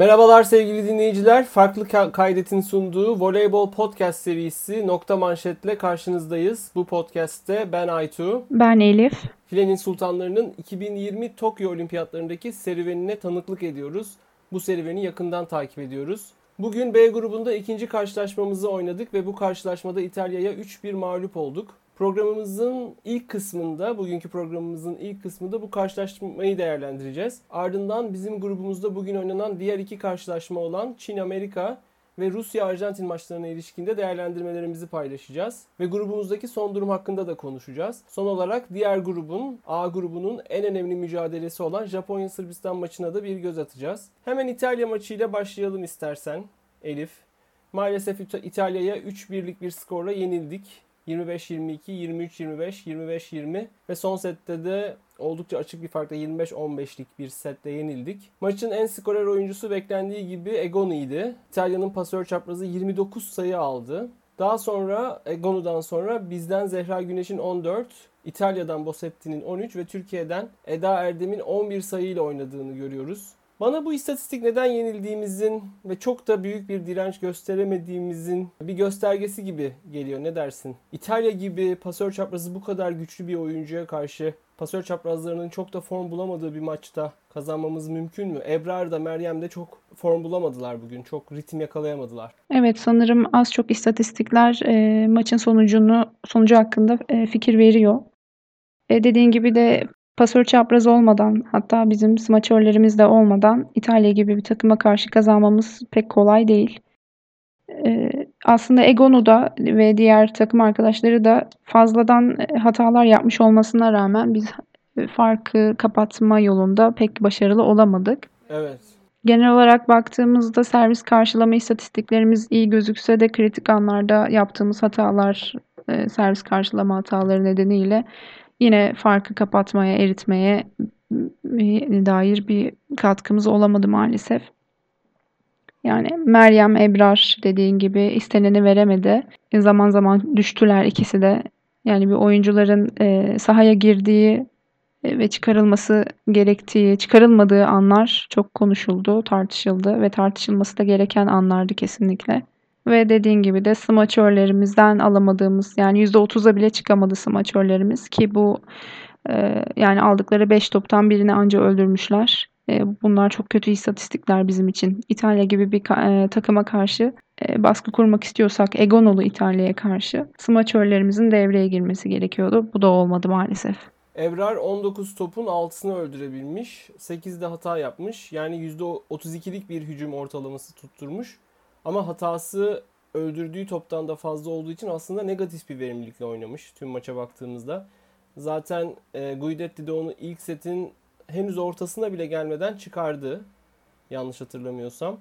Merhabalar sevgili dinleyiciler. Farklı Kaydet'in sunduğu Voleybol Podcast serisi Nokta Manşet'le karşınızdayız. Bu podcast'te ben Aytu. Ben Elif. Filenin Sultanları'nın 2020 Tokyo Olimpiyatlarındaki serüvenine tanıklık ediyoruz. Bu serüveni yakından takip ediyoruz. Bugün B grubunda ikinci karşılaşmamızı oynadık ve bu karşılaşmada İtalya'ya 3-1 mağlup olduk. Programımızın ilk kısmında, bugünkü programımızın ilk kısmında bu karşılaşmayı değerlendireceğiz. Ardından bizim grubumuzda bugün oynanan diğer iki karşılaşma olan Çin-Amerika ve Rusya-Arjantin maçlarına ilişkinde değerlendirmelerimizi paylaşacağız. Ve grubumuzdaki son durum hakkında da konuşacağız. Son olarak diğer grubun, A grubunun en önemli mücadelesi olan Japonya-Sırbistan maçına da bir göz atacağız. Hemen İtalya maçıyla başlayalım istersen Elif. Maalesef İtalya'ya 3-1'lik bir skorla yenildik. 25-22, 23-25, 25-20 ve son sette de oldukça açık bir farkla 25-15'lik bir sette yenildik. Maçın en skorer oyuncusu beklendiği gibi Egoni'ydi. İtalya'nın pasör çaprazı 29 sayı aldı. Daha sonra Egonu'dan sonra bizden Zehra Güneş'in 14, İtalya'dan Bosetti'nin 13 ve Türkiye'den Eda Erdem'in 11 sayıyla oynadığını görüyoruz. Bana bu istatistik neden yenildiğimizin ve çok da büyük bir direnç gösteremediğimizin bir göstergesi gibi geliyor. Ne dersin? İtalya gibi pasör çaprazı bu kadar güçlü bir oyuncuya karşı pasör çaprazlarının çok da form bulamadığı bir maçta kazanmamız mümkün mü? Ebrar da Meryem de çok form bulamadılar bugün. Çok ritim yakalayamadılar. Evet sanırım az çok istatistikler e, maçın sonucunu sonucu hakkında e, fikir veriyor. E, dediğin gibi de Pasör çapraz olmadan hatta bizim smaçörlerimiz de olmadan İtalya gibi bir takıma karşı kazanmamız pek kolay değil. Ee, aslında Egonu da ve diğer takım arkadaşları da fazladan e, hatalar yapmış olmasına rağmen biz farkı kapatma yolunda pek başarılı olamadık. Evet. Genel olarak baktığımızda servis karşılama istatistiklerimiz iyi gözükse de kritik anlarda yaptığımız hatalar, e, servis karşılama hataları nedeniyle yine farkı kapatmaya, eritmeye dair bir katkımız olamadı maalesef. Yani Meryem, Ebrar dediğin gibi isteneni veremedi. Zaman zaman düştüler ikisi de. Yani bir oyuncuların e, sahaya girdiği e, ve çıkarılması gerektiği, çıkarılmadığı anlar çok konuşuldu, tartışıldı ve tartışılması da gereken anlardı kesinlikle. Ve dediğin gibi de smaçörlerimizden alamadığımız yani %30'a bile çıkamadı smaçörlerimiz ki bu e, yani aldıkları 5 toptan birini anca öldürmüşler. E, bunlar çok kötü istatistikler bizim için. İtalya gibi bir e, takıma karşı e, baskı kurmak istiyorsak Egonolu İtalya'ya karşı smaçörlerimizin devreye girmesi gerekiyordu. Bu da olmadı maalesef. Ebrar 19 topun 6'sını öldürebilmiş. 8'de hata yapmış. Yani %32'lik bir hücum ortalaması tutturmuş. Ama hatası öldürdüğü toptan da fazla olduğu için aslında negatif bir verimlilikle oynamış tüm maça baktığımızda. Zaten e, Guidetti de onu ilk setin henüz ortasına bile gelmeden çıkardı. Yanlış hatırlamıyorsam.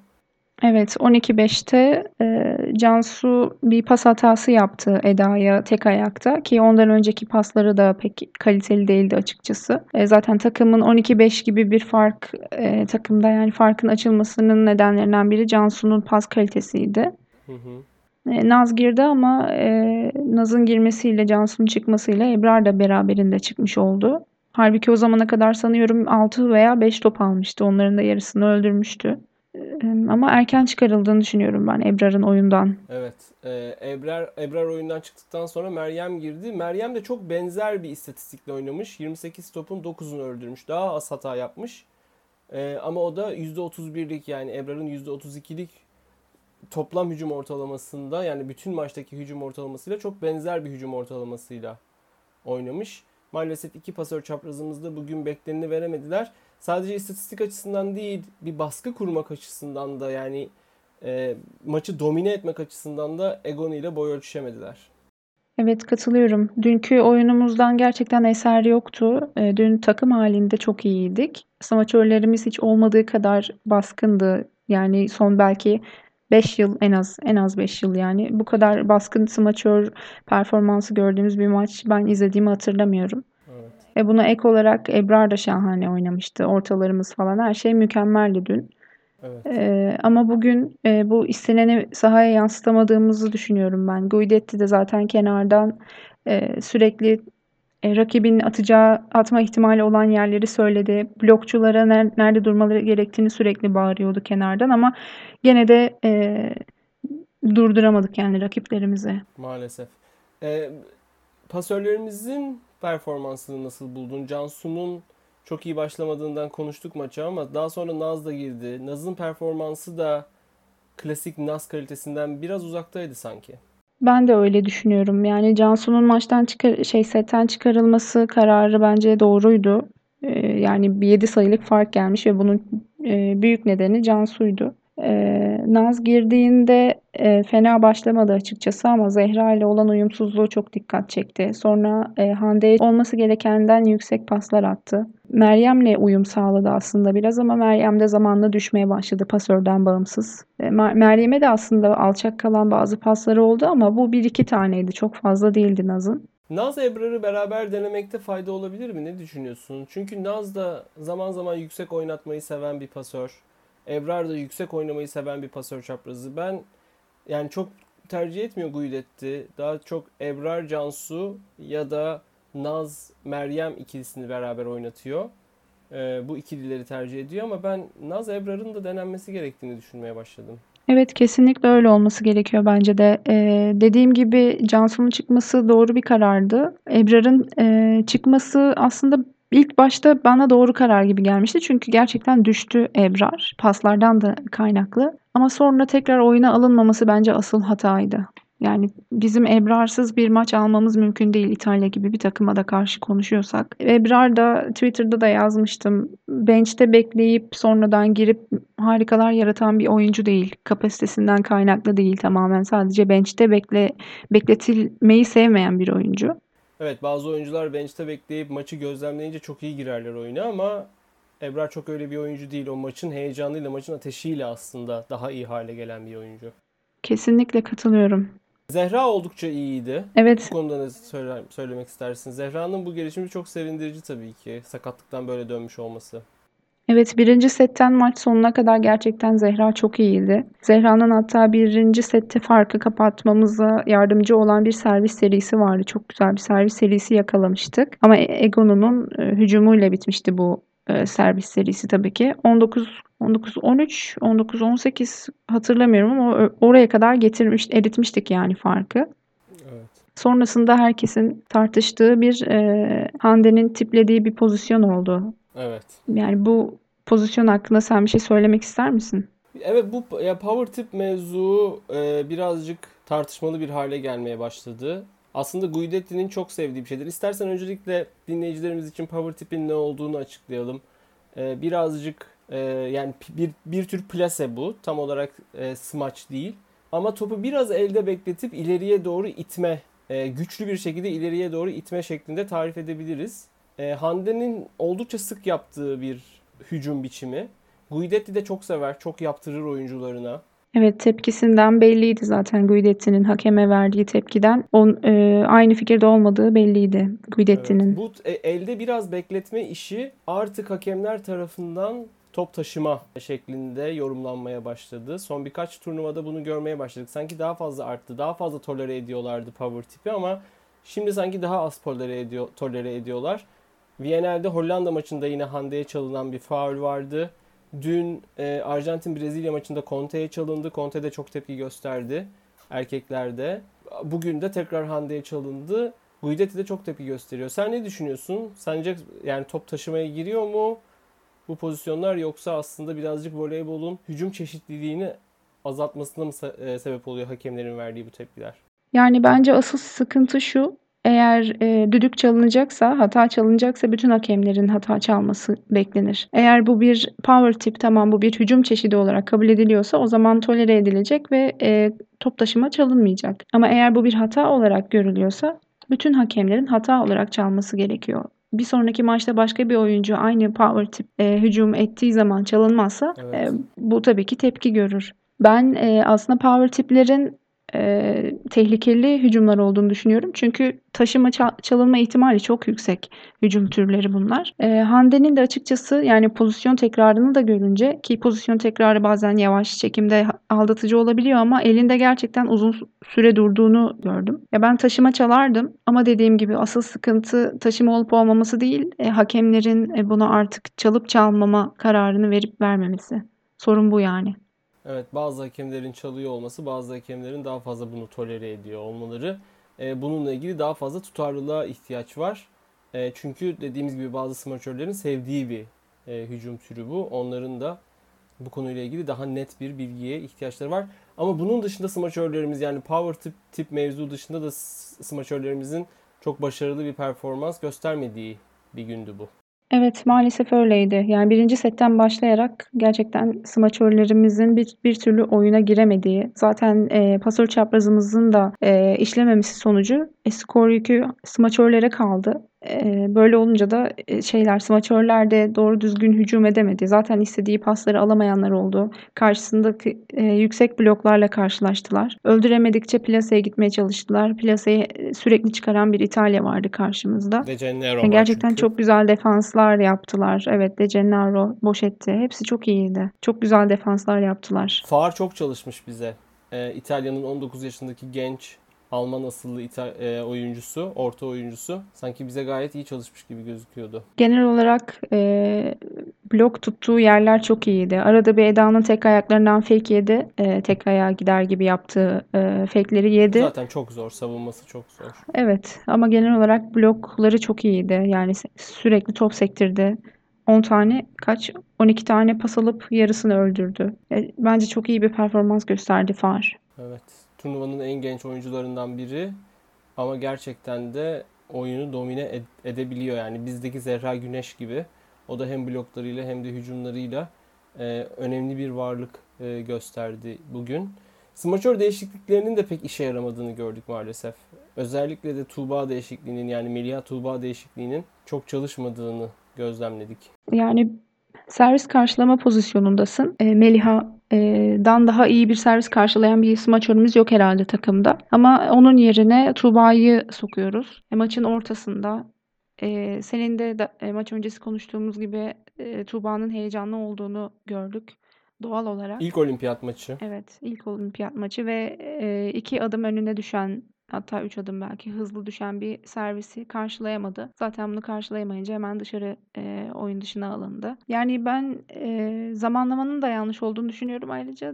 Evet 12-5'te e, Cansu bir pas hatası yaptı Eda'ya tek ayakta ki ondan önceki pasları da pek kaliteli değildi açıkçası. E, zaten takımın 12-5 gibi bir fark e, takımda yani farkın açılmasının nedenlerinden biri Cansu'nun pas kalitesiydi. Hı hı. E, Naz girdi ama e, Naz'ın girmesiyle Cansu'nun çıkmasıyla Ebrar da beraberinde çıkmış oldu. Halbuki o zamana kadar sanıyorum 6 veya 5 top almıştı. Onların da yarısını öldürmüştü. Ama erken çıkarıldığını düşünüyorum ben Ebrar'ın oyundan. Evet. E, Ebrar Ebrar oyundan çıktıktan sonra Meryem girdi. Meryem de çok benzer bir istatistikle oynamış. 28 topun 9'unu öldürmüş. Daha az hata yapmış. E, ama o da %31'lik yani Ebrar'ın %32'lik toplam hücum ortalamasında yani bütün maçtaki hücum ortalamasıyla çok benzer bir hücum ortalamasıyla oynamış. Maalesef iki pasör çaprazımızda bugün bekleneni veremediler sadece istatistik açısından değil bir baskı kurmak açısından da yani e, maçı domine etmek açısından da Egon ile boy ölçüşemediler. Evet katılıyorum. Dünkü oyunumuzdan gerçekten eser yoktu. E, dün takım halinde çok iyiydik. Smaçörlerimiz hiç olmadığı kadar baskındı. Yani son belki 5 yıl en az en az 5 yıl yani bu kadar baskın smaçör performansı gördüğümüz bir maç ben izlediğimi hatırlamıyorum. Ve buna ek olarak Ebrar da şahane oynamıştı. Ortalarımız falan her şey mükemmeldi dün. Evet. Ee, ama bugün e, bu isteneni sahaya yansıtamadığımızı düşünüyorum ben. Guidetti de zaten kenardan e, sürekli E, rakibin atacağı, atma ihtimali olan yerleri söyledi. Blokçulara ner- nerede durmaları gerektiğini sürekli bağırıyordu kenardan ama gene de e, durduramadık yani rakiplerimizi. Maalesef. E, pasörlerimizin performansını nasıl buldun? Cansu'nun çok iyi başlamadığından konuştuk maça ama daha sonra Naz da girdi. Naz'ın performansı da klasik Naz kalitesinden biraz uzaktaydı sanki. Ben de öyle düşünüyorum. Yani Cansu'nun maçtan çıkar şey setten çıkarılması kararı bence doğruydu. Ee, yani bir 7 sayılık fark gelmiş ve bunun e, büyük nedeni Cansu'ydu. Ee, Naz girdiğinde e, fena başlamadı açıkçası ama Zehra ile olan uyumsuzluğu çok dikkat çekti. Sonra e, Hande'ye olması gerekenden yüksek paslar attı. Meryem'le uyum sağladı aslında biraz ama Meryem de zamanla düşmeye başladı pasörden bağımsız. E, Meryem'e de aslında alçak kalan bazı pasları oldu ama bu bir iki taneydi. Çok fazla değildi Naz'ın. Naz Ebrar'ı beraber denemekte fayda olabilir mi? Ne düşünüyorsun? Çünkü Naz da zaman zaman yüksek oynatmayı seven bir pasör. Ebrar da yüksek oynamayı seven bir pasör çaprazı. Ben yani çok tercih etmiyor Guidetti. Daha çok Ebrar Cansu ya da Naz Meryem ikilisini beraber oynatıyor. Ee, bu ikilileri tercih ediyor ama ben Naz Ebrar'ın da denenmesi gerektiğini düşünmeye başladım. Evet kesinlikle öyle olması gerekiyor bence de. Ee, dediğim gibi Cansu'nun çıkması doğru bir karardı. Ebrar'ın e, çıkması aslında İlk başta bana doğru karar gibi gelmişti. Çünkü gerçekten düştü Ebrar. Paslardan da kaynaklı. Ama sonra tekrar oyuna alınmaması bence asıl hataydı. Yani bizim Ebrar'sız bir maç almamız mümkün değil İtalya gibi bir takıma da karşı konuşuyorsak. Ebrar da Twitter'da da yazmıştım. Bench'te bekleyip sonradan girip harikalar yaratan bir oyuncu değil. Kapasitesinden kaynaklı değil tamamen. Sadece bench'te bekle bekletilmeyi sevmeyen bir oyuncu. Evet bazı oyuncular bench'te bekleyip maçı gözlemleyince çok iyi girerler oyuna ama Ebrar çok öyle bir oyuncu değil. O maçın heyecanıyla, maçın ateşiyle aslında daha iyi hale gelen bir oyuncu. Kesinlikle katılıyorum. Zehra oldukça iyiydi. Evet. Bu konuda ne söyle, söylemek istersin? Zehra'nın bu gelişimi çok sevindirici tabii ki. Sakatlıktan böyle dönmüş olması. Evet birinci setten maç sonuna kadar gerçekten Zehra çok iyiydi. Zehra'nın hatta birinci sette farkı kapatmamıza yardımcı olan bir servis serisi vardı. Çok güzel bir servis serisi yakalamıştık. Ama Egon'un e, hücumuyla bitmişti bu e, servis serisi tabii ki. 19 19 13 19 18 hatırlamıyorum ama oraya kadar getirmiş eritmiştik yani farkı. Evet. Sonrasında herkesin tartıştığı bir e, Hande'nin tiplediği bir pozisyon oldu. Evet. Yani bu pozisyon hakkında sen bir şey söylemek ister misin? Evet bu ya power tip mevzu e, birazcık tartışmalı bir hale gelmeye başladı. Aslında Guidetti'nin çok sevdiği bir şeydir. İstersen öncelikle dinleyicilerimiz için power tipin ne olduğunu açıklayalım. E, birazcık e, yani bir, bir tür plase bu. Tam olarak e, smaç değil. Ama topu biraz elde bekletip ileriye doğru itme, e, güçlü bir şekilde ileriye doğru itme şeklinde tarif edebiliriz. E, Hande'nin oldukça sık yaptığı bir hücum biçimi. Guidetti de çok sever, çok yaptırır oyuncularına. Evet tepkisinden belliydi zaten Guidetti'nin hakeme verdiği tepkiden. On, e, aynı fikirde olmadığı belliydi Guidetti'nin. Evet, bu e, elde biraz bekletme işi artık hakemler tarafından top taşıma şeklinde yorumlanmaya başladı. Son birkaç turnuvada bunu görmeye başladık. Sanki daha fazla arttı, daha fazla tolere ediyorlardı power tipi ama şimdi sanki daha az tolere, ediyor, tolere ediyorlar. Viyana'da Hollanda maçında yine Hande'ye çalınan bir faul vardı. Dün e, Arjantin-Brezilya maçında Conte'ye çalındı. Conte de çok tepki gösterdi erkeklerde. Bugün de tekrar Hande'ye çalındı. Guidetti de çok tepki gösteriyor. Sen ne düşünüyorsun? Sence yani top taşımaya giriyor mu bu pozisyonlar yoksa aslında birazcık voleybolun hücum çeşitliliğini azaltmasına mı e, sebep oluyor hakemlerin verdiği bu tepkiler? Yani bence asıl sıkıntı şu. Eğer e, düdük çalınacaksa, hata çalınacaksa bütün hakemlerin hata çalması beklenir. Eğer bu bir power tip tamam bu bir hücum çeşidi olarak kabul ediliyorsa o zaman tolere edilecek ve e, top taşıma çalınmayacak. Ama eğer bu bir hata olarak görülüyorsa bütün hakemlerin hata olarak çalması gerekiyor. Bir sonraki maçta başka bir oyuncu aynı power tip e, hücum ettiği zaman çalınmazsa evet. e, bu tabii ki tepki görür. Ben e, aslında power tiplerin e, tehlikeli hücumlar olduğunu düşünüyorum. Çünkü taşıma çalınma ihtimali çok yüksek hücum türleri bunlar. E, Hande'nin de açıkçası yani pozisyon tekrarını da görünce ki pozisyon tekrarı bazen yavaş çekimde aldatıcı olabiliyor ama elinde gerçekten uzun süre durduğunu gördüm. Ya ben taşıma çalardım ama dediğim gibi asıl sıkıntı taşıma olup olmaması değil, e, hakemlerin e, buna artık çalıp çalmama kararını verip vermemesi. Sorun bu yani. Evet bazı hakemlerin çalıyor olması bazı hakemlerin daha fazla bunu tolere ediyor olmaları. E, bununla ilgili daha fazla tutarlılığa ihtiyaç var. E, çünkü dediğimiz gibi bazı smaçörlerin sevdiği bir e, hücum türü bu. Onların da bu konuyla ilgili daha net bir bilgiye ihtiyaçları var. Ama bunun dışında smaçörlerimiz yani power tip, tip mevzu dışında da smaçörlerimizin çok başarılı bir performans göstermediği bir gündü bu. Evet, maalesef öyleydi. Yani birinci setten başlayarak gerçekten smaçörlerimizin bir, bir türlü oyuna giremediği, zaten e, pasör çaprazımızın da e, işlememesi sonucu e, skor yükü smaçörlere kaldı. Böyle olunca da şeyler, smaçörler de doğru düzgün hücum edemedi. Zaten istediği pasları alamayanlar oldu. Karşısındaki yüksek bloklarla karşılaştılar. Öldüremedikçe plaseye gitmeye çalıştılar. Plaseyi sürekli çıkaran bir İtalya vardı karşımızda. De Gennaro yani Gerçekten çok güzel defanslar yaptılar. Evet De Gennaro, Boşetti hepsi çok iyiydi. Çok güzel defanslar yaptılar. Far çok çalışmış bize. Ee, İtalya'nın 19 yaşındaki genç Alman asıllı İtal- e, oyuncusu, orta oyuncusu sanki bize gayet iyi çalışmış gibi gözüküyordu. Genel olarak e, blok tuttuğu yerler çok iyiydi. Arada bir Eda'nın tek ayaklarından fake yedi. E, tek ayağa gider gibi yaptığı e, fake'leri yedi. Zaten çok zor. Savunması çok zor. Evet ama genel olarak blokları çok iyiydi. Yani sürekli top sektirdi. 10 tane kaç 12 tane pas alıp yarısını öldürdü. E, bence çok iyi bir performans gösterdi Far. Evet turnuvanın en genç oyuncularından biri. Ama gerçekten de oyunu domine ed- edebiliyor. Yani bizdeki Zehra Güneş gibi. O da hem bloklarıyla hem de hücumlarıyla e, önemli bir varlık e, gösterdi bugün. Smaçör değişikliklerinin de pek işe yaramadığını gördük maalesef. Özellikle de Tuğba değişikliğinin yani Melia Tuğba değişikliğinin çok çalışmadığını gözlemledik. Yani servis karşılama pozisyonundasın. E, Meliha dan daha iyi bir servis karşılayan bir smaçörümüz yok herhalde takımda. Ama onun yerine Tuğba'yı sokuyoruz. E, maçın ortasında e, senin de da, e, maç öncesi konuştuğumuz gibi e, Tuğba'nın heyecanlı olduğunu gördük doğal olarak. İlk olimpiyat maçı. Evet, ilk olimpiyat maçı ve e, iki adım önüne düşen hatta 3 adım belki hızlı düşen bir servisi karşılayamadı. Zaten bunu karşılayamayınca hemen dışarı e, oyun dışına alındı. Yani ben e, zamanlamanın da yanlış olduğunu düşünüyorum. Ayrıca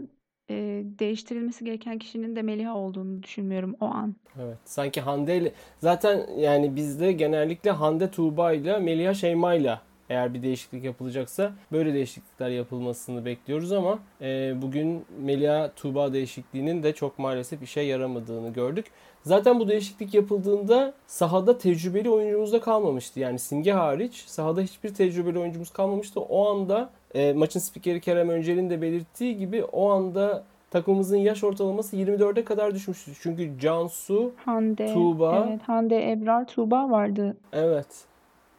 e, değiştirilmesi gereken kişinin de Meliha olduğunu düşünmüyorum o an. Evet. Sanki Hande ile zaten yani bizde genellikle Hande Tuğba ile Meliha Şeyma ile eğer bir değişiklik yapılacaksa böyle değişiklikler yapılmasını bekliyoruz ama e, bugün Melia Tuğba değişikliğinin de çok maalesef işe yaramadığını gördük. Zaten bu değişiklik yapıldığında sahada tecrübeli oyuncumuz da kalmamıştı. Yani Simge hariç sahada hiçbir tecrübeli oyuncumuz kalmamıştı. O anda e, maçın spikeri Kerem Öncel'in de belirttiği gibi o anda takımımızın yaş ortalaması 24'e kadar düşmüştü. Çünkü Cansu, Hande, Tuğba, evet, Hande, Ebrar, Tuğba vardı. Evet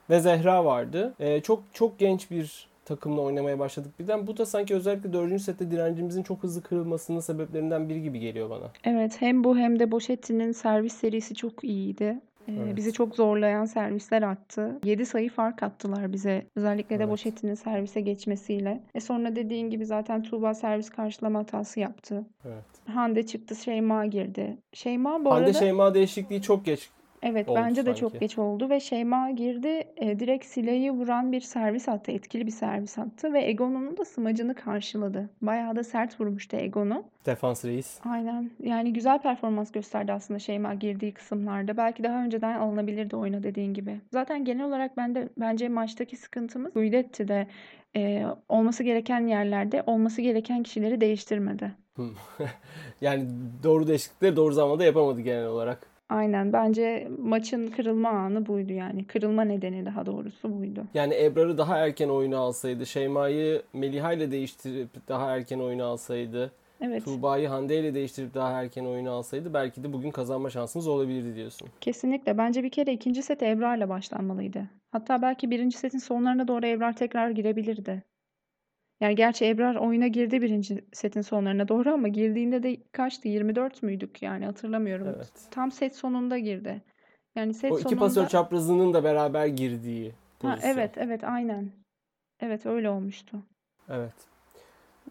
ve Zehra vardı. E, çok çok genç bir takımla oynamaya başladık birden. Bu da sanki özellikle 4. sette direncimizin çok hızlı kırılmasının sebeplerinden biri gibi geliyor bana. Evet hem bu hem de Boşetti'nin servis serisi çok iyiydi. Ee, evet. Bizi çok zorlayan servisler attı. 7 sayı fark attılar bize. Özellikle de evet. Boşetti'nin servise geçmesiyle. E sonra dediğin gibi zaten Tuğba servis karşılama hatası yaptı. Evet. Hande çıktı, Şeyma girdi. Şeyma bu Hande arada... Şeyma değişikliği çok geç Evet oldu bence de sanki. çok geç oldu ve Şeyma girdi e, direkt Sila'yı vuran bir servis attı. Etkili bir servis attı ve Egon'un da smacını karşıladı. Bayağı da sert vurmuştu Egon'u. Defans reis. Aynen. Yani güzel performans gösterdi aslında Şeyma girdiği kısımlarda. Belki daha önceden alınabilirdi oyuna dediğin gibi. Zaten genel olarak ben de bence maçtaki sıkıntımız Guidetti de e, olması gereken yerlerde olması gereken kişileri değiştirmedi. yani doğru değişiklikleri doğru zamanda yapamadı genel olarak. Aynen bence maçın kırılma anı buydu yani. Kırılma nedeni daha doğrusu buydu. Yani Ebrar'ı daha erken oyuna alsaydı, Şeyma'yı Meliha ile değiştirip daha erken oyuna alsaydı, evet. Tuğba'yı Hande ile değiştirip daha erken oyuna alsaydı belki de bugün kazanma şansımız olabilirdi diyorsun. Kesinlikle. Bence bir kere ikinci set Ebrar'la başlanmalıydı. Hatta belki birinci setin sonlarına doğru Ebrar tekrar girebilirdi. Yani gerçi Ebrar oyuna girdi birinci setin sonlarına doğru ama girdiğinde de kaçtı? 24 müydük yani hatırlamıyorum. Evet. Tam set sonunda girdi. Yani set O iki sonunda pasör çaprazının da beraber girdiği ha, pozisyon. evet evet aynen. Evet öyle olmuştu. Evet.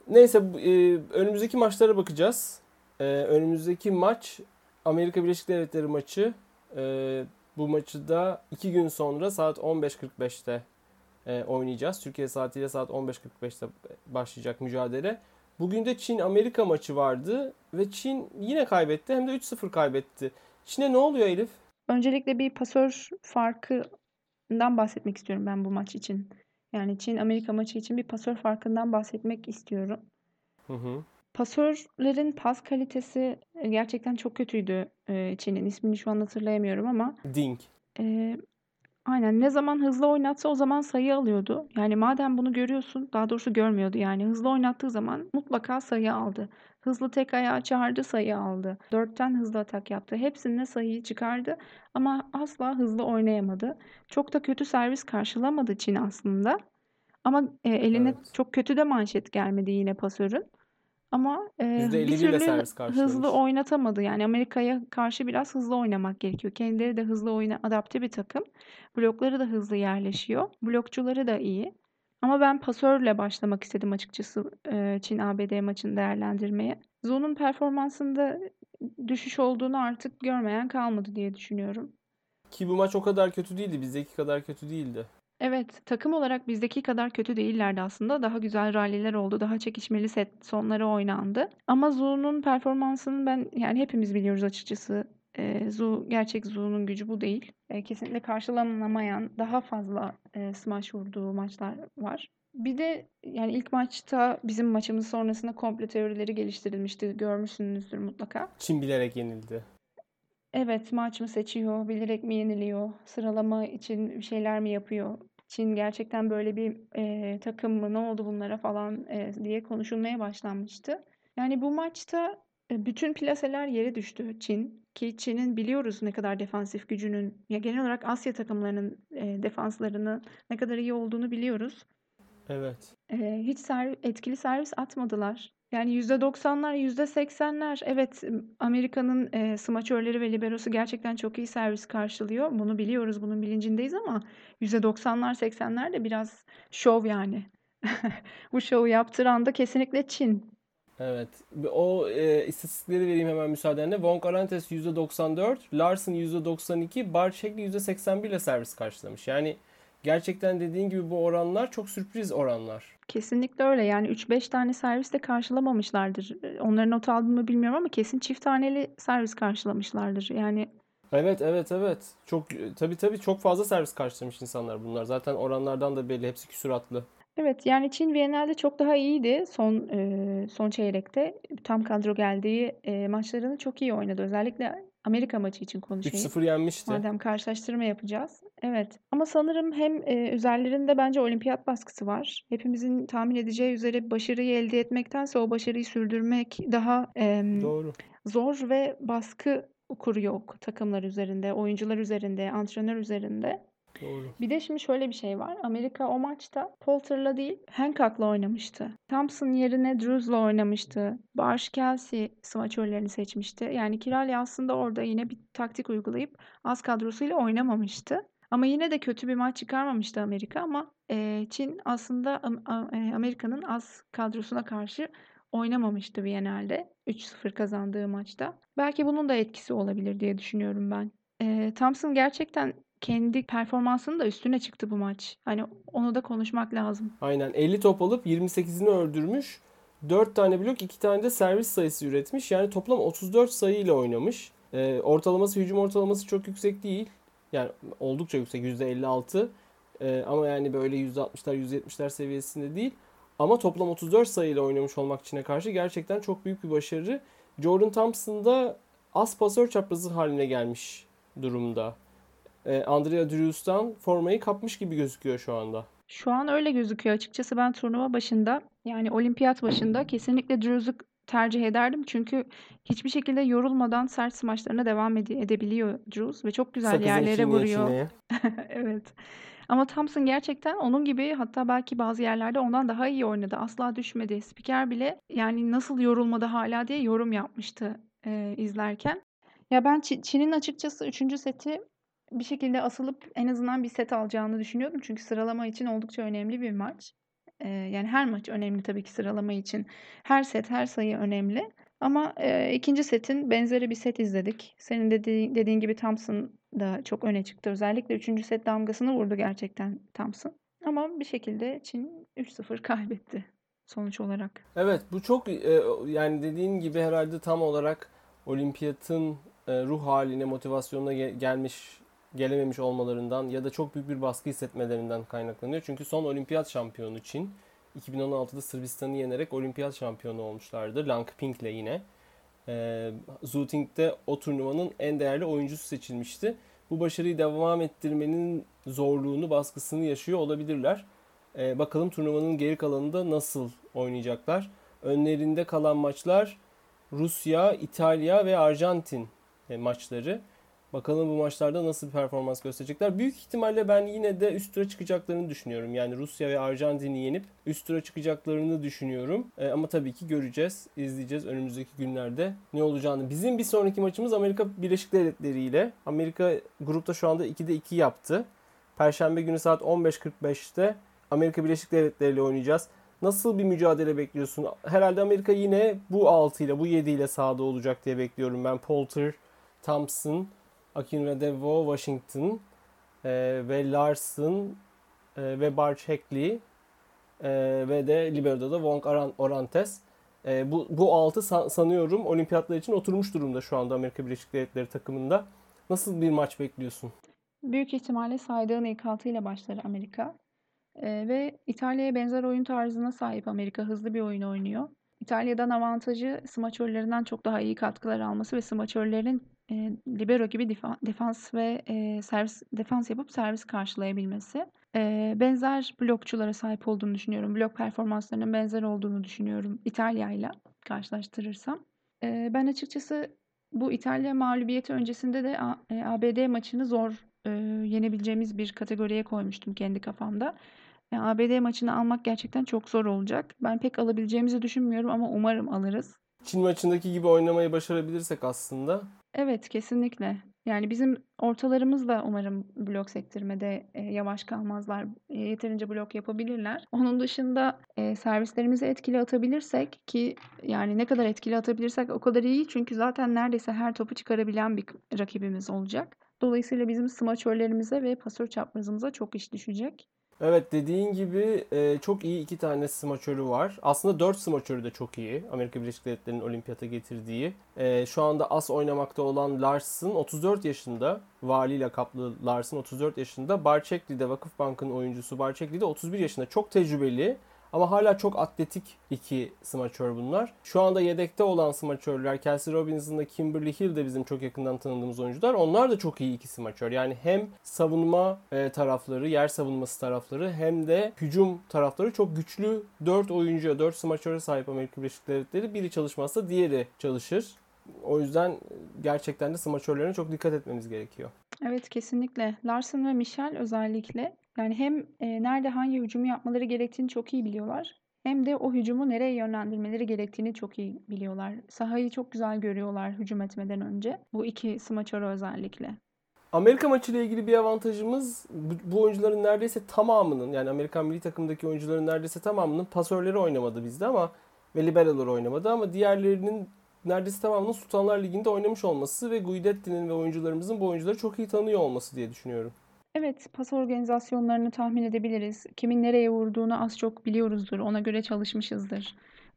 Neyse e, önümüzdeki maçlara bakacağız. E, önümüzdeki maç Amerika Birleşik Devletleri maçı. E, bu maçı da iki gün sonra saat 15.45'te e, oynayacağız. Türkiye saatiyle saat 15.45'te başlayacak mücadele. Bugün de Çin-Amerika maçı vardı ve Çin yine kaybetti hem de 3-0 kaybetti. Çin'e ne oluyor Elif? Öncelikle bir pasör farkından bahsetmek istiyorum ben bu maç için. Yani Çin-Amerika maçı için bir pasör farkından bahsetmek istiyorum. Hı hı. Pasörlerin pas kalitesi e, gerçekten çok kötüydü e, Çin'in. İsmini şu an hatırlayamıyorum ama Dink. e, aynen ne zaman hızlı oynatsa o zaman sayı alıyordu. Yani madem bunu görüyorsun, daha doğrusu görmüyordu yani. Hızlı oynattığı zaman mutlaka sayı aldı. Hızlı tek ayağı çağırdı, sayı aldı. Dörtten hızlı atak yaptı. Hepsinde sayıyı çıkardı ama asla hızlı oynayamadı. Çok da kötü servis karşılamadı Çin aslında. Ama e, eline Evet. çok kötü de manşet gelmedi yine pasörün. Ama e, bir %51 ile türlü servis hızlı oynatamadı. Yani Amerika'ya karşı biraz hızlı oynamak gerekiyor. Kendileri de hızlı oyuna adapte bir takım. Blokları da hızlı yerleşiyor. Blokçuları da iyi. Ama ben pasörle başlamak istedim açıkçası Çin-ABD maçını değerlendirmeye. Zo'nun performansında düşüş olduğunu artık görmeyen kalmadı diye düşünüyorum. Ki bu maç o kadar kötü değildi. Bizdeki kadar kötü değildi. Evet, takım olarak bizdeki kadar kötü değillerdi aslında. Daha güzel ralliler oldu. Daha çekişmeli set sonları oynandı. Ama Zu'nun performansını ben yani hepimiz biliyoruz açıkçası. Ee, Zu gerçek Zu'nun gücü bu değil. Ee, kesinlikle karşılanamayan daha fazla e, smash vurduğu maçlar var. Bir de yani ilk maçta bizim maçımız sonrasında komplo teorileri geliştirilmişti. Görmüşsünüzdür mutlaka. Çin bilerek yenildi. Evet, maç mı seçiyor, bilerek mi yeniliyor, sıralama için bir şeyler mi yapıyor? Çin gerçekten böyle bir e, takım mı, ne oldu bunlara falan e, diye konuşulmaya başlanmıştı. Yani bu maçta e, bütün plaseler yere düştü Çin. Ki Çin'in biliyoruz ne kadar defansif gücünün, ya genel olarak Asya takımlarının e, defanslarının ne kadar iyi olduğunu biliyoruz. Evet. Ee, hiç ser- etkili servis atmadılar. Yani %90'lar, %80'ler. Evet, Amerika'nın e, smaçörleri ve liberosu gerçekten çok iyi servis karşılıyor. Bunu biliyoruz, bunun bilincindeyiz ama %90'lar, 80'ler de biraz şov yani. Bu şovu yaptıran da kesinlikle Çin. Evet. O e, istatistikleri vereyim hemen müsaadenle. Wong Arantes %94, Larson %92, Barçek %81 ile servis karşılamış. Yani gerçekten dediğin gibi bu oranlar çok sürpriz oranlar. Kesinlikle öyle. Yani 3-5 tane servis de karşılamamışlardır. Onların not aldığını mı bilmiyorum ama kesin çift taneli servis karşılamışlardır. Yani Evet, evet, evet. Çok tabii tabii çok fazla servis karşılamış insanlar bunlar. Zaten oranlardan da belli. Hepsi küsuratlı. Evet yani Çin Viyana'da çok daha iyiydi son e, son çeyrekte. Tam kadro geldiği e, maçlarını çok iyi oynadı. Özellikle Amerika maçı için konuşayım. 3-0 yenmişti. Madem karşılaştırma yapacağız. Evet. Ama sanırım hem e, üzerlerinde bence olimpiyat baskısı var. Hepimizin tahmin edeceği üzere başarıyı elde etmektense o başarıyı sürdürmek daha em, Doğru. zor ve baskı kuruyor takımlar üzerinde, oyuncular üzerinde, antrenör üzerinde. Doğru. Bir de şimdi şöyle bir şey var. Amerika o maçta Poulter'la değil Hancock'la oynamıştı. Thompson yerine Drews'la oynamıştı. Barş Kelsey smaçörlerini seçmişti. Yani Kirali aslında orada yine bir taktik uygulayıp az kadrosuyla oynamamıştı. Ama yine de kötü bir maç çıkarmamıştı Amerika ama e, Çin aslında e, Amerika'nın az kadrosuna karşı oynamamıştı Viyana'da 3-0 kazandığı maçta. Belki bunun da etkisi olabilir diye düşünüyorum ben. E, Thompson gerçekten kendi performansının da üstüne çıktı bu maç. Hani onu da konuşmak lazım. Aynen 50 top alıp 28'ini öldürmüş. 4 tane blok 2 tane de servis sayısı üretmiş. Yani toplam 34 sayı ile oynamış. Ee, ortalaması hücum ortalaması çok yüksek değil. Yani oldukça yüksek %56. Ee, ama yani böyle %60'lar %70'ler seviyesinde değil. Ama toplam 34 sayıyla oynamış olmak Çin'e karşı gerçekten çok büyük bir başarı. Jordan Thompson da az pasör çaprazı haline gelmiş durumda. Ee, Andrea Drews'tan formayı kapmış gibi gözüküyor şu anda. Şu an öyle gözüküyor. Açıkçası ben turnuva başında yani olimpiyat başında kesinlikle Drews'u tercih ederdim. Çünkü hiçbir şekilde yorulmadan sert smaçlarına devam ede- edebiliyor Drews ve çok güzel Sakızın yerlere vuruyor. Evet. Ama Thompson gerçekten onun gibi hatta belki bazı yerlerde ondan daha iyi oynadı. Asla düşmedi. Spiker bile yani nasıl yorulmadı hala diye yorum yapmıştı e, izlerken. Ya ben Çin'in açıkçası 3. seti bir şekilde asılıp en azından bir set alacağını düşünüyordum. Çünkü sıralama için oldukça önemli bir maç. Ee, yani her maç önemli tabii ki sıralama için. Her set, her sayı önemli. Ama e, ikinci setin benzeri bir set izledik. Senin dediğin, dediğin gibi Thompson da çok öne çıktı. Özellikle üçüncü set damgasını vurdu gerçekten Thompson. Ama bir şekilde Çin 3-0 kaybetti sonuç olarak. Evet bu çok e, yani dediğin gibi herhalde tam olarak olimpiyatın e, ruh haline, motivasyonuna gelmiş gelememiş olmalarından ya da çok büyük bir baskı hissetmelerinden kaynaklanıyor. Çünkü son olimpiyat şampiyonu Çin. 2016'da Sırbistan'ı yenerek olimpiyat şampiyonu olmuşlardı. Lang Ping'le yine. E, Zhu Ting de o turnuvanın en değerli oyuncusu seçilmişti. Bu başarıyı devam ettirmenin zorluğunu, baskısını yaşıyor olabilirler. E, bakalım turnuvanın geri kalanında nasıl oynayacaklar. Önlerinde kalan maçlar Rusya, İtalya ve Arjantin e, maçları. Bakalım bu maçlarda nasıl bir performans gösterecekler. Büyük ihtimalle ben yine de üst tura çıkacaklarını düşünüyorum. Yani Rusya ve Arjantin'i yenip üst tura çıkacaklarını düşünüyorum. E, ama tabii ki göreceğiz, izleyeceğiz önümüzdeki günlerde ne olacağını. Bizim bir sonraki maçımız Amerika Birleşik Devletleri ile. Amerika grupta şu anda 2'de 2 yaptı. Perşembe günü saat 15.45'te Amerika Birleşik Devletleri ile oynayacağız. Nasıl bir mücadele bekliyorsun? Herhalde Amerika yine bu 6 ile bu 7 ile sahada olacak diye bekliyorum ben. Polter, Thompson, Akinradevo, Washington e, ve Larson e, ve Barch Hackley e, ve de Libero'da da Wong Orantes. E, bu, bu altı san, sanıyorum olimpiyatlar için oturmuş durumda şu anda Amerika Birleşik Devletleri takımında. Nasıl bir maç bekliyorsun? Büyük ihtimalle saydığın ilk altı ile başlar Amerika. E, ve İtalya'ya benzer oyun tarzına sahip Amerika. Hızlı bir oyun oynuyor. İtalya'dan avantajı smaçörlerinden çok daha iyi katkılar alması ve smaçörlerin e, libero gibi defa, defans ve e, servis defans yapıp servis karşılayabilmesi. E, benzer blokçulara sahip olduğunu düşünüyorum. Blok performanslarının benzer olduğunu düşünüyorum İtalya ile karşılaştırırsam. E, ben açıkçası bu İtalya mağlubiyeti öncesinde de e, ABD maçını zor e, yenebileceğimiz bir kategoriye koymuştum kendi kafamda. Yani ABD maçını almak gerçekten çok zor olacak. Ben pek alabileceğimizi düşünmüyorum ama umarım alırız. Çin maçındaki gibi oynamayı başarabilirsek aslında. Evet, kesinlikle. Yani bizim ortalarımız da umarım blok sektirmede e, yavaş kalmazlar. E, yeterince blok yapabilirler. Onun dışında e, servislerimizi etkili atabilirsek ki yani ne kadar etkili atabilirsek o kadar iyi. Çünkü zaten neredeyse her topu çıkarabilen bir rakibimiz olacak. Dolayısıyla bizim smaçörlerimize ve pasör çaprazımıza çok iş düşecek. Evet dediğin gibi e, çok iyi iki tane smaçörü var. Aslında dört smaçörü de çok iyi. Amerika Birleşik Devletleri'nin olimpiyata getirdiği. E, şu anda as oynamakta olan Larson 34 yaşında. Vali kaplı Larson 34 yaşında. Barçekli'de Vakıfbank'ın oyuncusu Barçekli'de 31 yaşında. Çok tecrübeli. Ama hala çok atletik iki smaçör bunlar. Şu anda yedekte olan smaçörler Kelsey Robinson'la Kimberly Hill de bizim çok yakından tanıdığımız oyuncular. Onlar da çok iyi iki smaçör. Yani hem savunma e, tarafları, yer savunması tarafları hem de hücum tarafları çok güçlü 4 oyuncuya, 4 smaçöre sahip Amerika Birleşik Devletleri. Biri çalışmazsa diğeri çalışır. O yüzden gerçekten de smaçörlerine çok dikkat etmemiz gerekiyor. Evet kesinlikle. Larson ve Michel özellikle yani hem e, nerede hangi hücumu yapmaları gerektiğini çok iyi biliyorlar. Hem de o hücumu nereye yönlendirmeleri gerektiğini çok iyi biliyorlar. Sahayı çok güzel görüyorlar hücum etmeden önce. Bu iki smaçörü özellikle. Amerika maçı ile ilgili bir avantajımız bu, oyuncuların neredeyse tamamının yani Amerikan milli takımdaki oyuncuların neredeyse tamamının pasörleri oynamadı bizde ama ve liberalar oynamadı ama diğerlerinin neredeyse tamamının Sultanlar Ligi'nde oynamış olması ve Guidetti'nin ve oyuncularımızın bu oyuncuları çok iyi tanıyor olması diye düşünüyorum. Evet, pas organizasyonlarını tahmin edebiliriz. Kimin nereye vurduğunu az çok biliyoruzdur. Ona göre çalışmışızdır.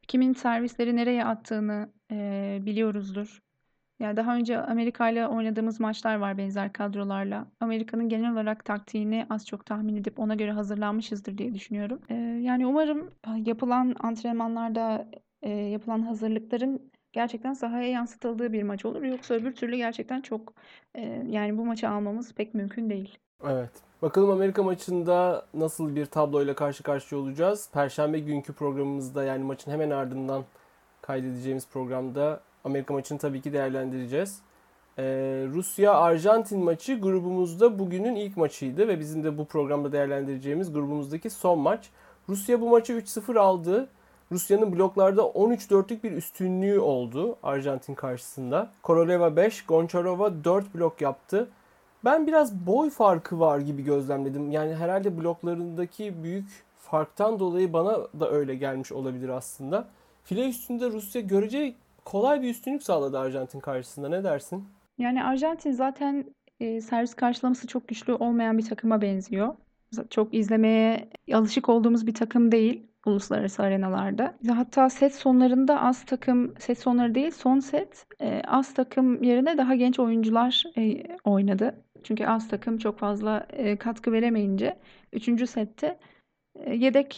Kimin servisleri nereye attığını e, biliyoruzdur. Yani daha önce Amerika ile oynadığımız maçlar var benzer kadrolarla. Amerika'nın genel olarak taktiğini az çok tahmin edip ona göre hazırlanmışızdır diye düşünüyorum. E, yani umarım yapılan antrenmanlarda e, yapılan hazırlıkların gerçekten sahaya yansıtıldığı bir maç olur. Yoksa öbür türlü gerçekten çok e, yani bu maçı almamız pek mümkün değil. Evet. Bakalım Amerika maçında nasıl bir tabloyla karşı karşıya olacağız. Perşembe günkü programımızda yani maçın hemen ardından kaydedeceğimiz programda Amerika maçını tabii ki değerlendireceğiz. Ee, Rusya-Arjantin maçı grubumuzda bugünün ilk maçıydı ve bizim de bu programda değerlendireceğimiz grubumuzdaki son maç. Rusya bu maçı 3-0 aldı. Rusya'nın bloklarda 13-4'lük bir üstünlüğü oldu Arjantin karşısında. Koroleva 5, Goncharova 4 blok yaptı. Ben biraz boy farkı var gibi gözlemledim. Yani herhalde bloklarındaki büyük farktan dolayı bana da öyle gelmiş olabilir aslında. File üstünde Rusya görece kolay bir üstünlük sağladı Arjantin karşısında. Ne dersin? Yani Arjantin zaten e, servis karşılaması çok güçlü olmayan bir takıma benziyor. Çok izlemeye alışık olduğumuz bir takım değil uluslararası arenalarda. Hatta set sonlarında az takım, set sonları değil son set e, az takım yerine daha genç oyuncular e, oynadı. Çünkü az takım çok fazla e, katkı veremeyince 3. sette yedek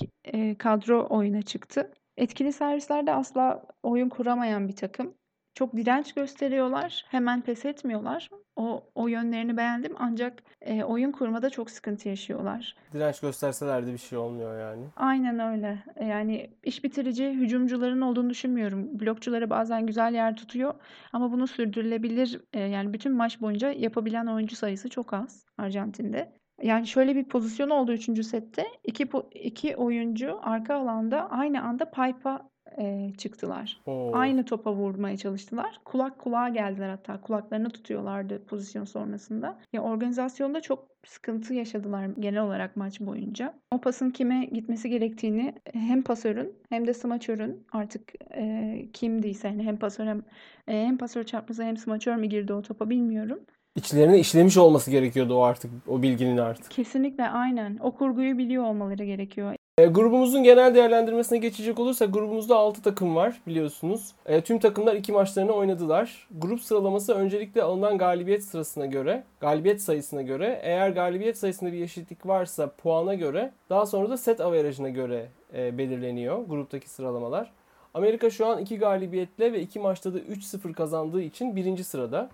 kadro oyuna çıktı. Etkili servislerde asla oyun kuramayan bir takım. Çok direnç gösteriyorlar. Hemen pes etmiyorlar. O, o yönlerini beğendim ancak e, oyun kurmada çok sıkıntı yaşıyorlar. Direnç gösterseler de bir şey olmuyor yani. Aynen öyle. E, yani iş bitirici hücumcuların olduğunu düşünmüyorum. Blokçuları bazen güzel yer tutuyor ama bunu sürdürülebilir e, yani bütün maç boyunca yapabilen oyuncu sayısı çok az Arjantin'de. Yani şöyle bir pozisyon oldu 3. sette. İki, iki oyuncu arka alanda aynı anda pipe'a e, çıktılar. Oo. Aynı topa vurmaya çalıştılar. Kulak kulağa geldiler hatta. Kulaklarını tutuyorlardı pozisyon sonrasında. Ya organizasyonda çok sıkıntı yaşadılar genel olarak maç boyunca. O pasın kime gitmesi gerektiğini hem pasörün hem de smaçörün artık e, kimdiyse yani hem pasör hem e, hem pasör çarpması hem smaçör mü girdi o topa bilmiyorum. İçlerine işlemiş olması gerekiyordu o artık o bilginin artık. Kesinlikle aynen. O kurguyu biliyor olmaları gerekiyor. E, grubumuzun genel değerlendirmesine geçecek olursa grubumuzda 6 takım var biliyorsunuz. E, tüm takımlar iki maçlarını oynadılar. Grup sıralaması öncelikle alınan galibiyet sırasına göre, galibiyet sayısına göre, eğer galibiyet sayısında bir eşitlik varsa puana göre, daha sonra da set averajına göre e, belirleniyor gruptaki sıralamalar. Amerika şu an 2 galibiyetle ve 2 maçta da 3-0 kazandığı için birinci sırada.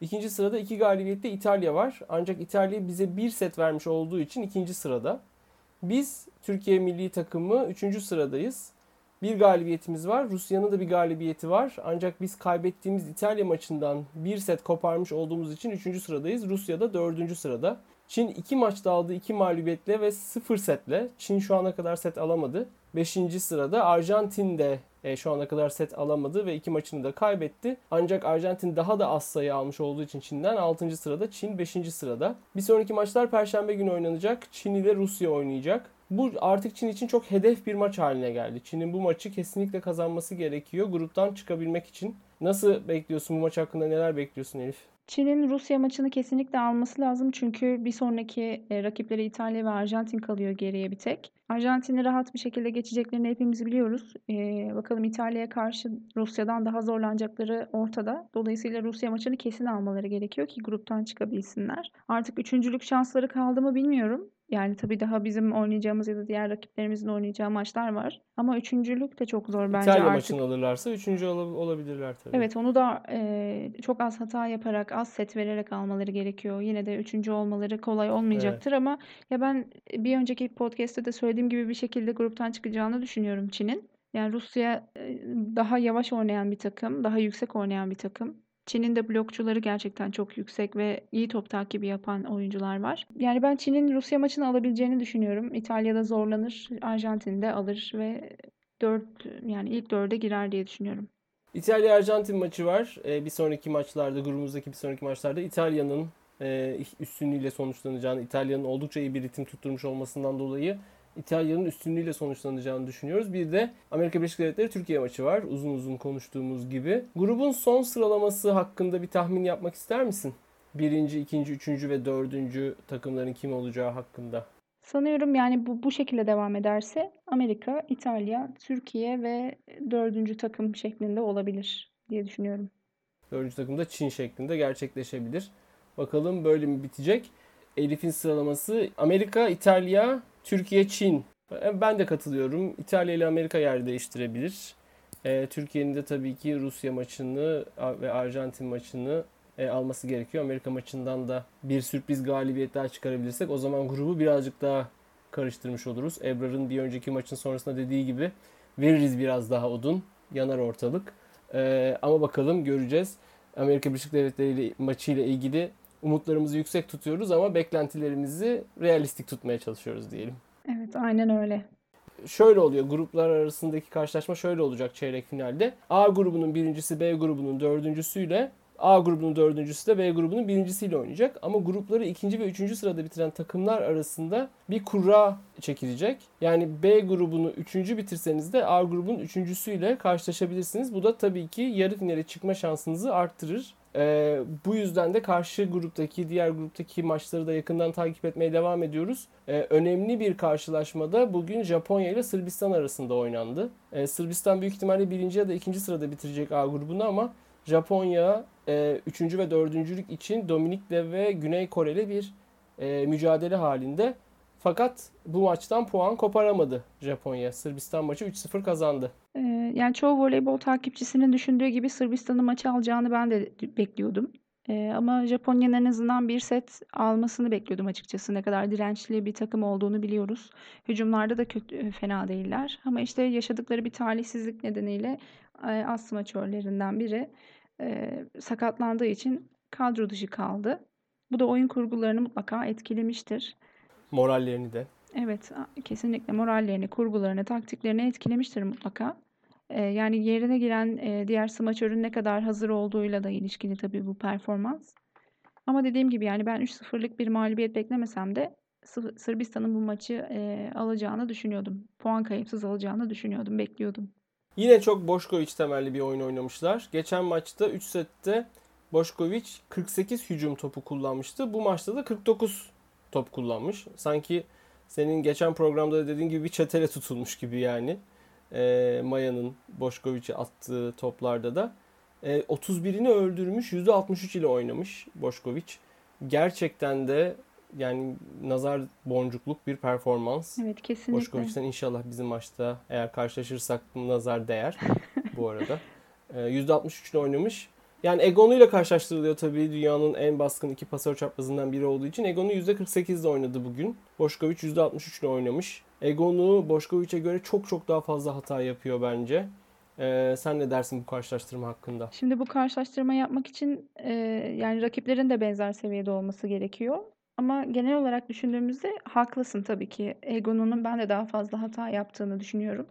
İkinci sırada 2 galibiyette İtalya var. Ancak İtalya bize bir set vermiş olduğu için ikinci sırada. Biz Türkiye milli takımı 3. sıradayız. Bir galibiyetimiz var. Rusya'nın da bir galibiyeti var. Ancak biz kaybettiğimiz İtalya maçından bir set koparmış olduğumuz için 3. sıradayız. Rusya da 4. sırada. Çin 2 maçta aldığı 2 mağlubiyetle ve 0 setle. Çin şu ana kadar set alamadı. 5. sırada Arjantin de e, şu ana kadar set alamadı ve iki maçını da kaybetti. Ancak Arjantin daha da az sayı almış olduğu için Çin'den 6. sırada, Çin 5. sırada. Bir sonraki maçlar Perşembe günü oynanacak. Çin ile Rusya oynayacak. Bu artık Çin için çok hedef bir maç haline geldi. Çin'in bu maçı kesinlikle kazanması gerekiyor gruptan çıkabilmek için. Nasıl bekliyorsun bu maç hakkında neler bekliyorsun Elif? Çin'in Rusya maçını kesinlikle alması lazım çünkü bir sonraki e, rakipleri İtalya ve Arjantin kalıyor geriye bir tek. Arjantin'i rahat bir şekilde geçeceklerini hepimiz biliyoruz. Ee, bakalım İtalya'ya karşı Rusya'dan daha zorlanacakları ortada. Dolayısıyla Rusya maçını kesin almaları gerekiyor ki gruptan çıkabilsinler. Artık üçüncülük şansları kaldı mı bilmiyorum. Yani tabii daha bizim oynayacağımız ya da diğer rakiplerimizin oynayacağı maçlar var. Ama üçüncülük de çok zor bence İtalya artık. maçını alırlarsa üçüncü ol- olabilirler tabii. Evet onu da e, çok az hata yaparak, az set vererek almaları gerekiyor. Yine de üçüncü olmaları kolay olmayacaktır ama ya ben bir önceki podcast'te de söylediğim gibi bir şekilde gruptan çıkacağını düşünüyorum Çin'in. Yani Rusya e, daha yavaş oynayan bir takım, daha yüksek oynayan bir takım. Çin'in de blokçuları gerçekten çok yüksek ve iyi top takibi yapan oyuncular var. Yani ben Çin'in Rusya maçını alabileceğini düşünüyorum. İtalya'da zorlanır, Arjantin'de alır ve 4 yani ilk 4'e girer diye düşünüyorum. İtalya Arjantin maçı var. Ee, bir sonraki maçlarda, grubumuzdaki bir sonraki maçlarda İtalya'nın e, üstünlüğüyle sonuçlanacağını, İtalya'nın oldukça iyi bir ritim tutturmuş olmasından dolayı İtalya'nın üstünlüğüyle sonuçlanacağını düşünüyoruz. Bir de Amerika Birleşik Devletleri Türkiye maçı var. Uzun uzun konuştuğumuz gibi. Grubun son sıralaması hakkında bir tahmin yapmak ister misin? Birinci, ikinci, üçüncü ve dördüncü takımların kim olacağı hakkında. Sanıyorum yani bu, bu şekilde devam ederse Amerika, İtalya, Türkiye ve dördüncü takım şeklinde olabilir diye düşünüyorum. Dördüncü takım da Çin şeklinde gerçekleşebilir. Bakalım böyle mi bitecek? Elif'in sıralaması Amerika, İtalya, Türkiye, Çin. Ben de katılıyorum. İtalya ile Amerika yer değiştirebilir. E, Türkiye'nin de tabii ki Rusya maçını ve Arjantin maçını e, alması gerekiyor. Amerika maçından da bir sürpriz galibiyet daha çıkarabilirsek o zaman grubu birazcık daha karıştırmış oluruz. Ebrar'ın bir önceki maçın sonrasında dediği gibi veririz biraz daha odun. Yanar ortalık. E, ama bakalım göreceğiz. Amerika Birleşik Devletleri ile maçıyla ilgili umutlarımızı yüksek tutuyoruz ama beklentilerimizi realistik tutmaya çalışıyoruz diyelim. Evet aynen öyle. Şöyle oluyor gruplar arasındaki karşılaşma şöyle olacak çeyrek finalde. A grubunun birincisi B grubunun dördüncüsüyle A grubunun dördüncüsü de B grubunun birincisiyle oynayacak. Ama grupları ikinci ve üçüncü sırada bitiren takımlar arasında bir kura çekilecek. Yani B grubunu üçüncü bitirseniz de A grubunun üçüncüsüyle karşılaşabilirsiniz. Bu da tabii ki yarı finale çıkma şansınızı arttırır. Ee, bu yüzden de karşı gruptaki, diğer gruptaki maçları da yakından takip etmeye devam ediyoruz. Ee, önemli bir karşılaşmada bugün Japonya ile Sırbistan arasında oynandı. Ee, Sırbistan büyük ihtimalle birinci ya da ikinci sırada bitirecek A grubunu ama Japonya e, üçüncü ve dördüncülük için Dominik'le ve Güney Kore'yle bir e, mücadele halinde. Fakat bu maçtan puan koparamadı Japonya. Sırbistan maçı 3-0 kazandı. Yani çoğu voleybol takipçisinin düşündüğü gibi Sırbistan'ın maçı alacağını ben de bekliyordum. Ama Japonya'nın en azından bir set almasını bekliyordum açıkçası. Ne kadar dirençli bir takım olduğunu biliyoruz. Hücumlarda da kötü, fena değiller. Ama işte yaşadıkları bir talihsizlik nedeniyle as smaçörlerinden biri sakatlandığı için kadro dışı kaldı. Bu da oyun kurgularını mutlaka etkilemiştir. Morallerini de. Evet, kesinlikle morallerini, kurgularını, taktiklerini etkilemiştir mutlaka. Ee, yani yerine giren e, diğer smaçörün ne kadar hazır olduğuyla da ilişkili tabii bu performans. Ama dediğim gibi yani ben 3-0'lık bir mağlubiyet beklemesem de Sırbistan'ın bu maçı e, alacağını düşünüyordum. Puan kayıpsız alacağını düşünüyordum, bekliyordum. Yine çok Boşkoviç temelli bir oyun oynamışlar. Geçen maçta 3 sette Boşkoviç 48 hücum topu kullanmıştı. Bu maçta da 49 top kullanmış. Sanki senin geçen programda da dediğin gibi bir çetele tutulmuş gibi yani. E, Maya'nın Boşkoviç'e attığı toplarda da. E, 31'ini öldürmüş. %63 ile oynamış Boşkoviç. Gerçekten de yani nazar boncukluk bir performans. Evet kesinlikle. Boşkoviç'ten inşallah bizim maçta eğer karşılaşırsak nazar değer bu arada. E, %63 ile oynamış. Yani Egon'u ile karşılaştırılıyor tabii dünyanın en baskın iki pasör çaprazından biri olduğu için. Egon'u %48 ile oynadı bugün. Boşkoviç %63 ile oynamış. Egon'u Boşkoviç'e göre çok çok daha fazla hata yapıyor bence. Ee, sen ne dersin bu karşılaştırma hakkında? Şimdi bu karşılaştırma yapmak için e, yani rakiplerin de benzer seviyede olması gerekiyor. Ama genel olarak düşündüğümüzde haklısın tabii ki. Egon'un ben de daha fazla hata yaptığını düşünüyorum.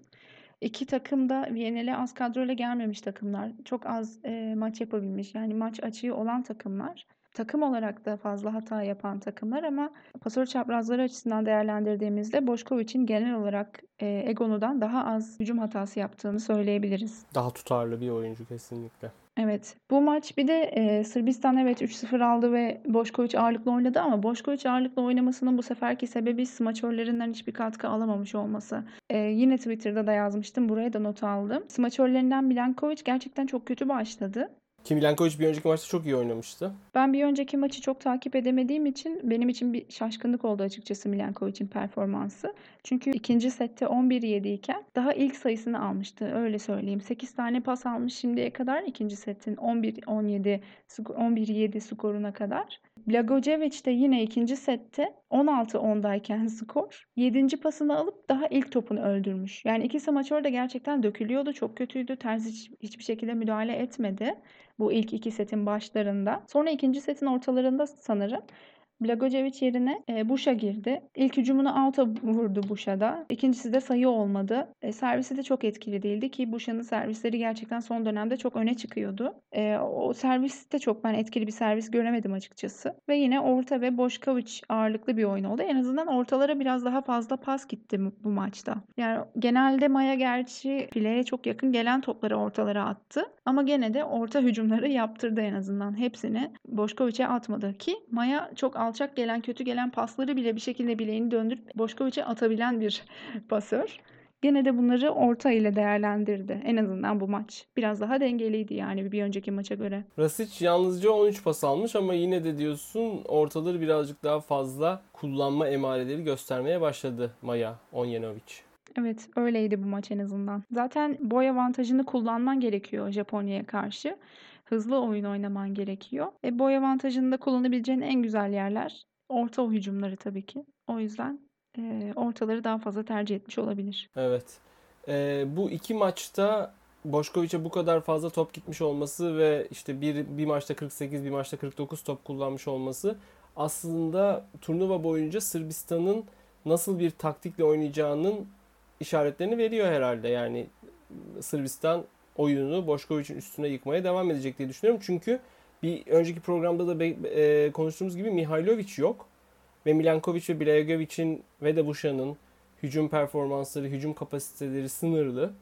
İki takım da Viyana'ya az kadroyla gelmemiş takımlar. Çok az e, maç yapabilmiş. Yani maç açığı olan takımlar. Takım olarak da fazla hata yapan takımlar ama pasör çaprazları açısından değerlendirdiğimizde Boşkoviç'in genel olarak e, Egonu'dan daha az hücum hatası yaptığını söyleyebiliriz. Daha tutarlı bir oyuncu kesinlikle. Evet. Bu maç bir de e, Sırbistan evet 3-0 aldı ve Boşkoviç ağırlıklı oynadı ama Boşkoviç ağırlıklı oynamasının bu seferki sebebi smaçörlerinden hiçbir katkı alamamış olması. E, yine Twitter'da da yazmıştım. Buraya da not aldım. Smaçörlerinden Milankovic gerçekten çok kötü başladı. Ki Milankovic bir önceki maçta çok iyi oynamıştı. Ben bir önceki maçı çok takip edemediğim için benim için bir şaşkınlık oldu açıkçası Milankovic'in performansı. Çünkü ikinci sette 11-7 iken daha ilk sayısını almıştı öyle söyleyeyim. 8 tane pas almış şimdiye kadar ikinci setin 11-17 11-7 skoruna kadar. Blagojevic de yine ikinci sette 16-10'dayken skor 7. pasını alıp daha ilk topunu öldürmüş. Yani iki smaçör de gerçekten dökülüyordu. Çok kötüydü. Terzi hiç, hiçbir şekilde müdahale etmedi. Bu ilk iki setin başlarında. Sonra ikinci setin ortalarında sanırım Blagojevic yerine e, Buş'a girdi. İlk hücumunu out'a vurdu Buş'a İkincisi de sayı olmadı. E, servisi de çok etkili değildi ki Buş'un servisleri gerçekten son dönemde çok öne çıkıyordu. E, o serviste çok ben etkili bir servis göremedim açıkçası. Ve yine orta ve Boşkovic ağırlıklı bir oyun oldu. En azından ortalara biraz daha fazla pas gitti bu maçta. Yani genelde Maya gerçi fileye çok yakın gelen topları ortalara attı. Ama gene de orta hücumları yaptırdı en azından. Hepsini Boşkovic'e atmadı ki Maya çok alçak gelen, kötü gelen pasları bile bir şekilde bileğini döndürüp Boşkovic'e atabilen bir pasör. Gene de bunları orta ile değerlendirdi. En azından bu maç. Biraz daha dengeliydi yani bir önceki maça göre. Rasic yalnızca 13 pas almış ama yine de diyorsun ortaları birazcık daha fazla kullanma emareleri göstermeye başladı Maya Onjanovic. Evet öyleydi bu maç en azından. Zaten boy avantajını kullanman gerekiyor Japonya'ya karşı hızlı oyun oynaman gerekiyor. E, boy avantajını da kullanabileceğin en güzel yerler orta hücumları tabii ki. O yüzden e, ortaları daha fazla tercih etmiş olabilir. Evet. E, bu iki maçta Boşkoviç'e bu kadar fazla top gitmiş olması ve işte bir, bir maçta 48 bir maçta 49 top kullanmış olması aslında turnuva boyunca Sırbistan'ın nasıl bir taktikle oynayacağının işaretlerini veriyor herhalde. Yani Sırbistan oyununu Boşkoviç'in üstüne yıkmaya devam edecek diye düşünüyorum. Çünkü bir önceki programda da e, konuştuğumuz gibi Mihailovic yok. Ve Milankovic ve Blagovic'in ve de Buşan'ın hücum performansları, hücum kapasiteleri sınırlı.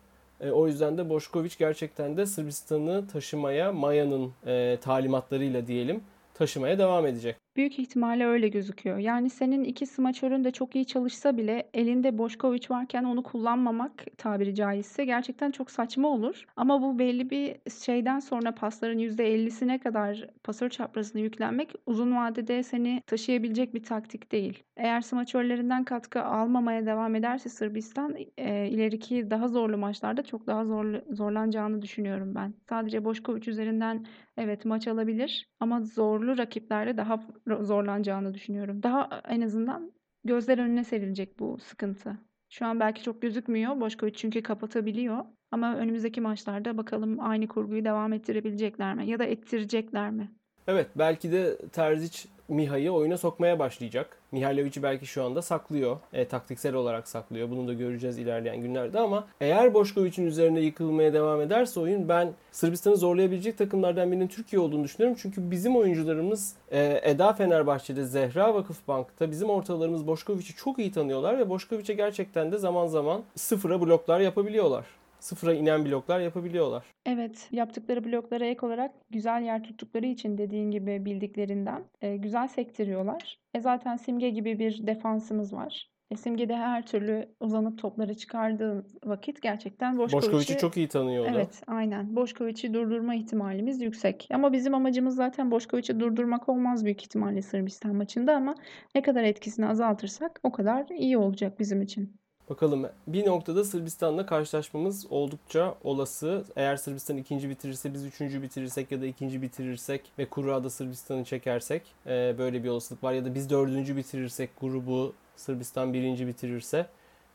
E, o yüzden de Boşkovic gerçekten de Sırbistan'ı taşımaya Maya'nın e, talimatlarıyla diyelim taşımaya devam edecek. Büyük ihtimalle öyle gözüküyor. Yani senin iki smaçörün de çok iyi çalışsa bile elinde Boşkoviç varken onu kullanmamak tabiri caizse gerçekten çok saçma olur. Ama bu belli bir şeyden sonra pasların %50'sine kadar pasör çaprazına yüklenmek uzun vadede seni taşıyabilecek bir taktik değil. Eğer smaçörlerinden katkı almamaya devam ederse Sırbistan e, ileriki daha zorlu maçlarda çok daha zorlu, zorlanacağını düşünüyorum ben. Sadece Boşkoviç üzerinden evet maç alabilir ama zorlu rakiplerde daha zorlanacağını düşünüyorum. Daha en azından gözler önüne serilecek bu sıkıntı. Şu an belki çok gözükmüyor. Boşkoviç çünkü kapatabiliyor. Ama önümüzdeki maçlarda bakalım aynı kurguyu devam ettirebilecekler mi? Ya da ettirecekler mi? Evet belki de Terzic Miha'yı oyuna sokmaya başlayacak. Mihailovic'i belki şu anda saklıyor. E, taktiksel olarak saklıyor. Bunu da göreceğiz ilerleyen günlerde ama eğer Boşkoviç'in üzerine yıkılmaya devam ederse oyun ben Sırbistan'ı zorlayabilecek takımlardan birinin Türkiye olduğunu düşünüyorum. Çünkü bizim oyuncularımız e, Eda Fenerbahçe'de, Zehra Vakıfbank'ta bizim ortalarımız Boşkoviç'i çok iyi tanıyorlar ve Boşkoviç'e gerçekten de zaman zaman sıfıra bloklar yapabiliyorlar sıfıra inen bloklar yapabiliyorlar. Evet, yaptıkları bloklara ek olarak güzel yer tuttukları için dediğin gibi bildiklerinden e, güzel sektiriyorlar. E zaten Simge gibi bir defansımız var. E, Simge de her türlü uzanıp topları çıkardığı vakit gerçekten Boşkoviç'i... Boşkoviç'i çok iyi tanıyor Evet, aynen. Boşkoviç'i durdurma ihtimalimiz yüksek. Ama bizim amacımız zaten Boşkoviç'i durdurmak olmaz büyük ihtimalle Sırbistan maçında ama ne kadar etkisini azaltırsak o kadar iyi olacak bizim için. Bakalım bir noktada Sırbistan'la karşılaşmamız oldukça olası. Eğer Sırbistan ikinci bitirirse biz üçüncü bitirirsek ya da ikinci bitirirsek ve kurada Sırbistan'ı çekersek e, böyle bir olasılık var. Ya da biz dördüncü bitirirsek grubu Sırbistan birinci bitirirse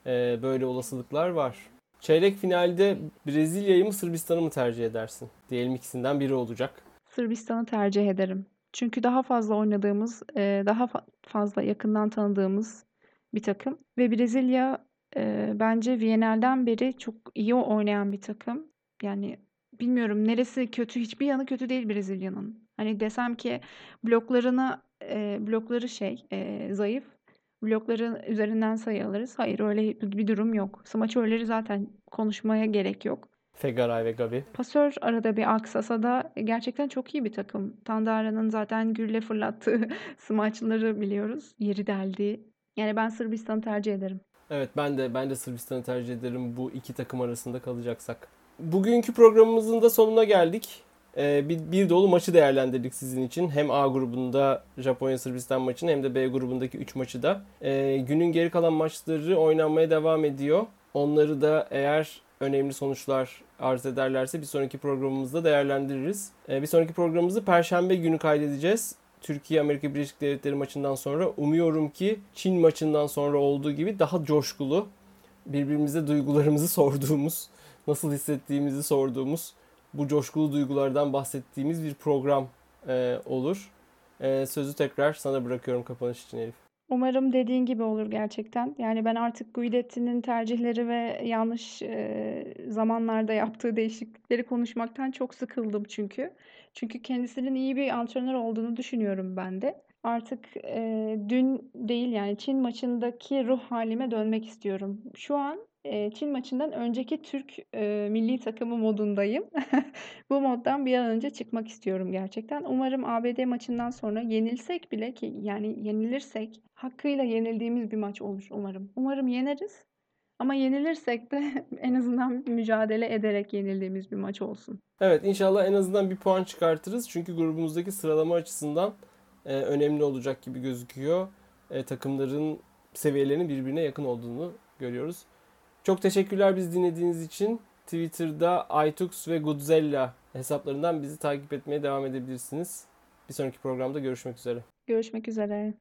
e, böyle olasılıklar var. Çeyrek finalde Brezilya'yı mı Sırbistan'ı mı tercih edersin? Diyelim ikisinden biri olacak. Sırbistan'ı tercih ederim. Çünkü daha fazla oynadığımız, e, daha fazla yakından tanıdığımız bir takım. Ve Brezilya Eee, bence Viyana'dan beri çok iyi oynayan bir takım. Yani bilmiyorum neresi kötü, hiçbir yanı kötü değil Brezilya'nın. Hani desem ki bloklarına eee, blokları şey eee, zayıf, blokları üzerinden sayı alırız. Hayır öyle bir durum yok. Smaçörleri zaten konuşmaya gerek yok. Fegaray ve Gabi. Pasör arada bir aksasa da gerçekten çok iyi bir takım. Tandara'nın zaten gülle fırlattığı smaçları biliyoruz. Yeri deldiği. Yani ben Sırbistan'ı tercih ederim. Evet ben de ben de Sırbistan'ı tercih ederim bu iki takım arasında kalacaksak. Bugünkü programımızın da sonuna geldik. Ee, bir, bir dolu maçı değerlendirdik sizin için. Hem A grubunda Japonya Sırbistan maçını hem de B grubundaki 3 maçı da. Ee, günün geri kalan maçları oynanmaya devam ediyor. Onları da eğer önemli sonuçlar arz ederlerse bir sonraki programımızda değerlendiririz. Ee, bir sonraki programımızı Perşembe günü kaydedeceğiz. Türkiye Amerika Birleşik Devletleri maçından sonra umuyorum ki Çin maçından sonra olduğu gibi daha coşkulu birbirimize duygularımızı sorduğumuz, nasıl hissettiğimizi sorduğumuz, bu coşkulu duygulardan bahsettiğimiz bir program e, olur. E, sözü tekrar sana bırakıyorum kapanış için Elif. Umarım dediğin gibi olur gerçekten. Yani ben artık Guidetti'nin tercihleri ve yanlış e, zamanlarda yaptığı değişiklikleri konuşmaktan çok sıkıldım çünkü. Çünkü kendisinin iyi bir antrenör olduğunu düşünüyorum ben de. Artık e, dün değil yani Çin maçındaki ruh halime dönmek istiyorum. Şu an e, Çin maçından önceki Türk e, milli takımı modundayım. Bu moddan bir an önce çıkmak istiyorum gerçekten. Umarım ABD maçından sonra yenilsek bile ki yani yenilirsek hakkıyla yenildiğimiz bir maç olur umarım. Umarım yeneriz. Ama yenilirsek de en azından mücadele ederek yenildiğimiz bir maç olsun. Evet inşallah en azından bir puan çıkartırız. Çünkü grubumuzdaki sıralama açısından e, önemli olacak gibi gözüküyor. E, takımların seviyelerinin birbirine yakın olduğunu görüyoruz. Çok teşekkürler biz dinlediğiniz için. Twitter'da iTux ve Godzilla hesaplarından bizi takip etmeye devam edebilirsiniz. Bir sonraki programda görüşmek üzere. Görüşmek üzere.